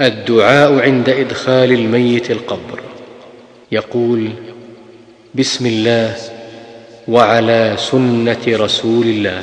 الدعاء عند إدخال الميت القبر. يقول بسم الله وعلى سنة رسول الله.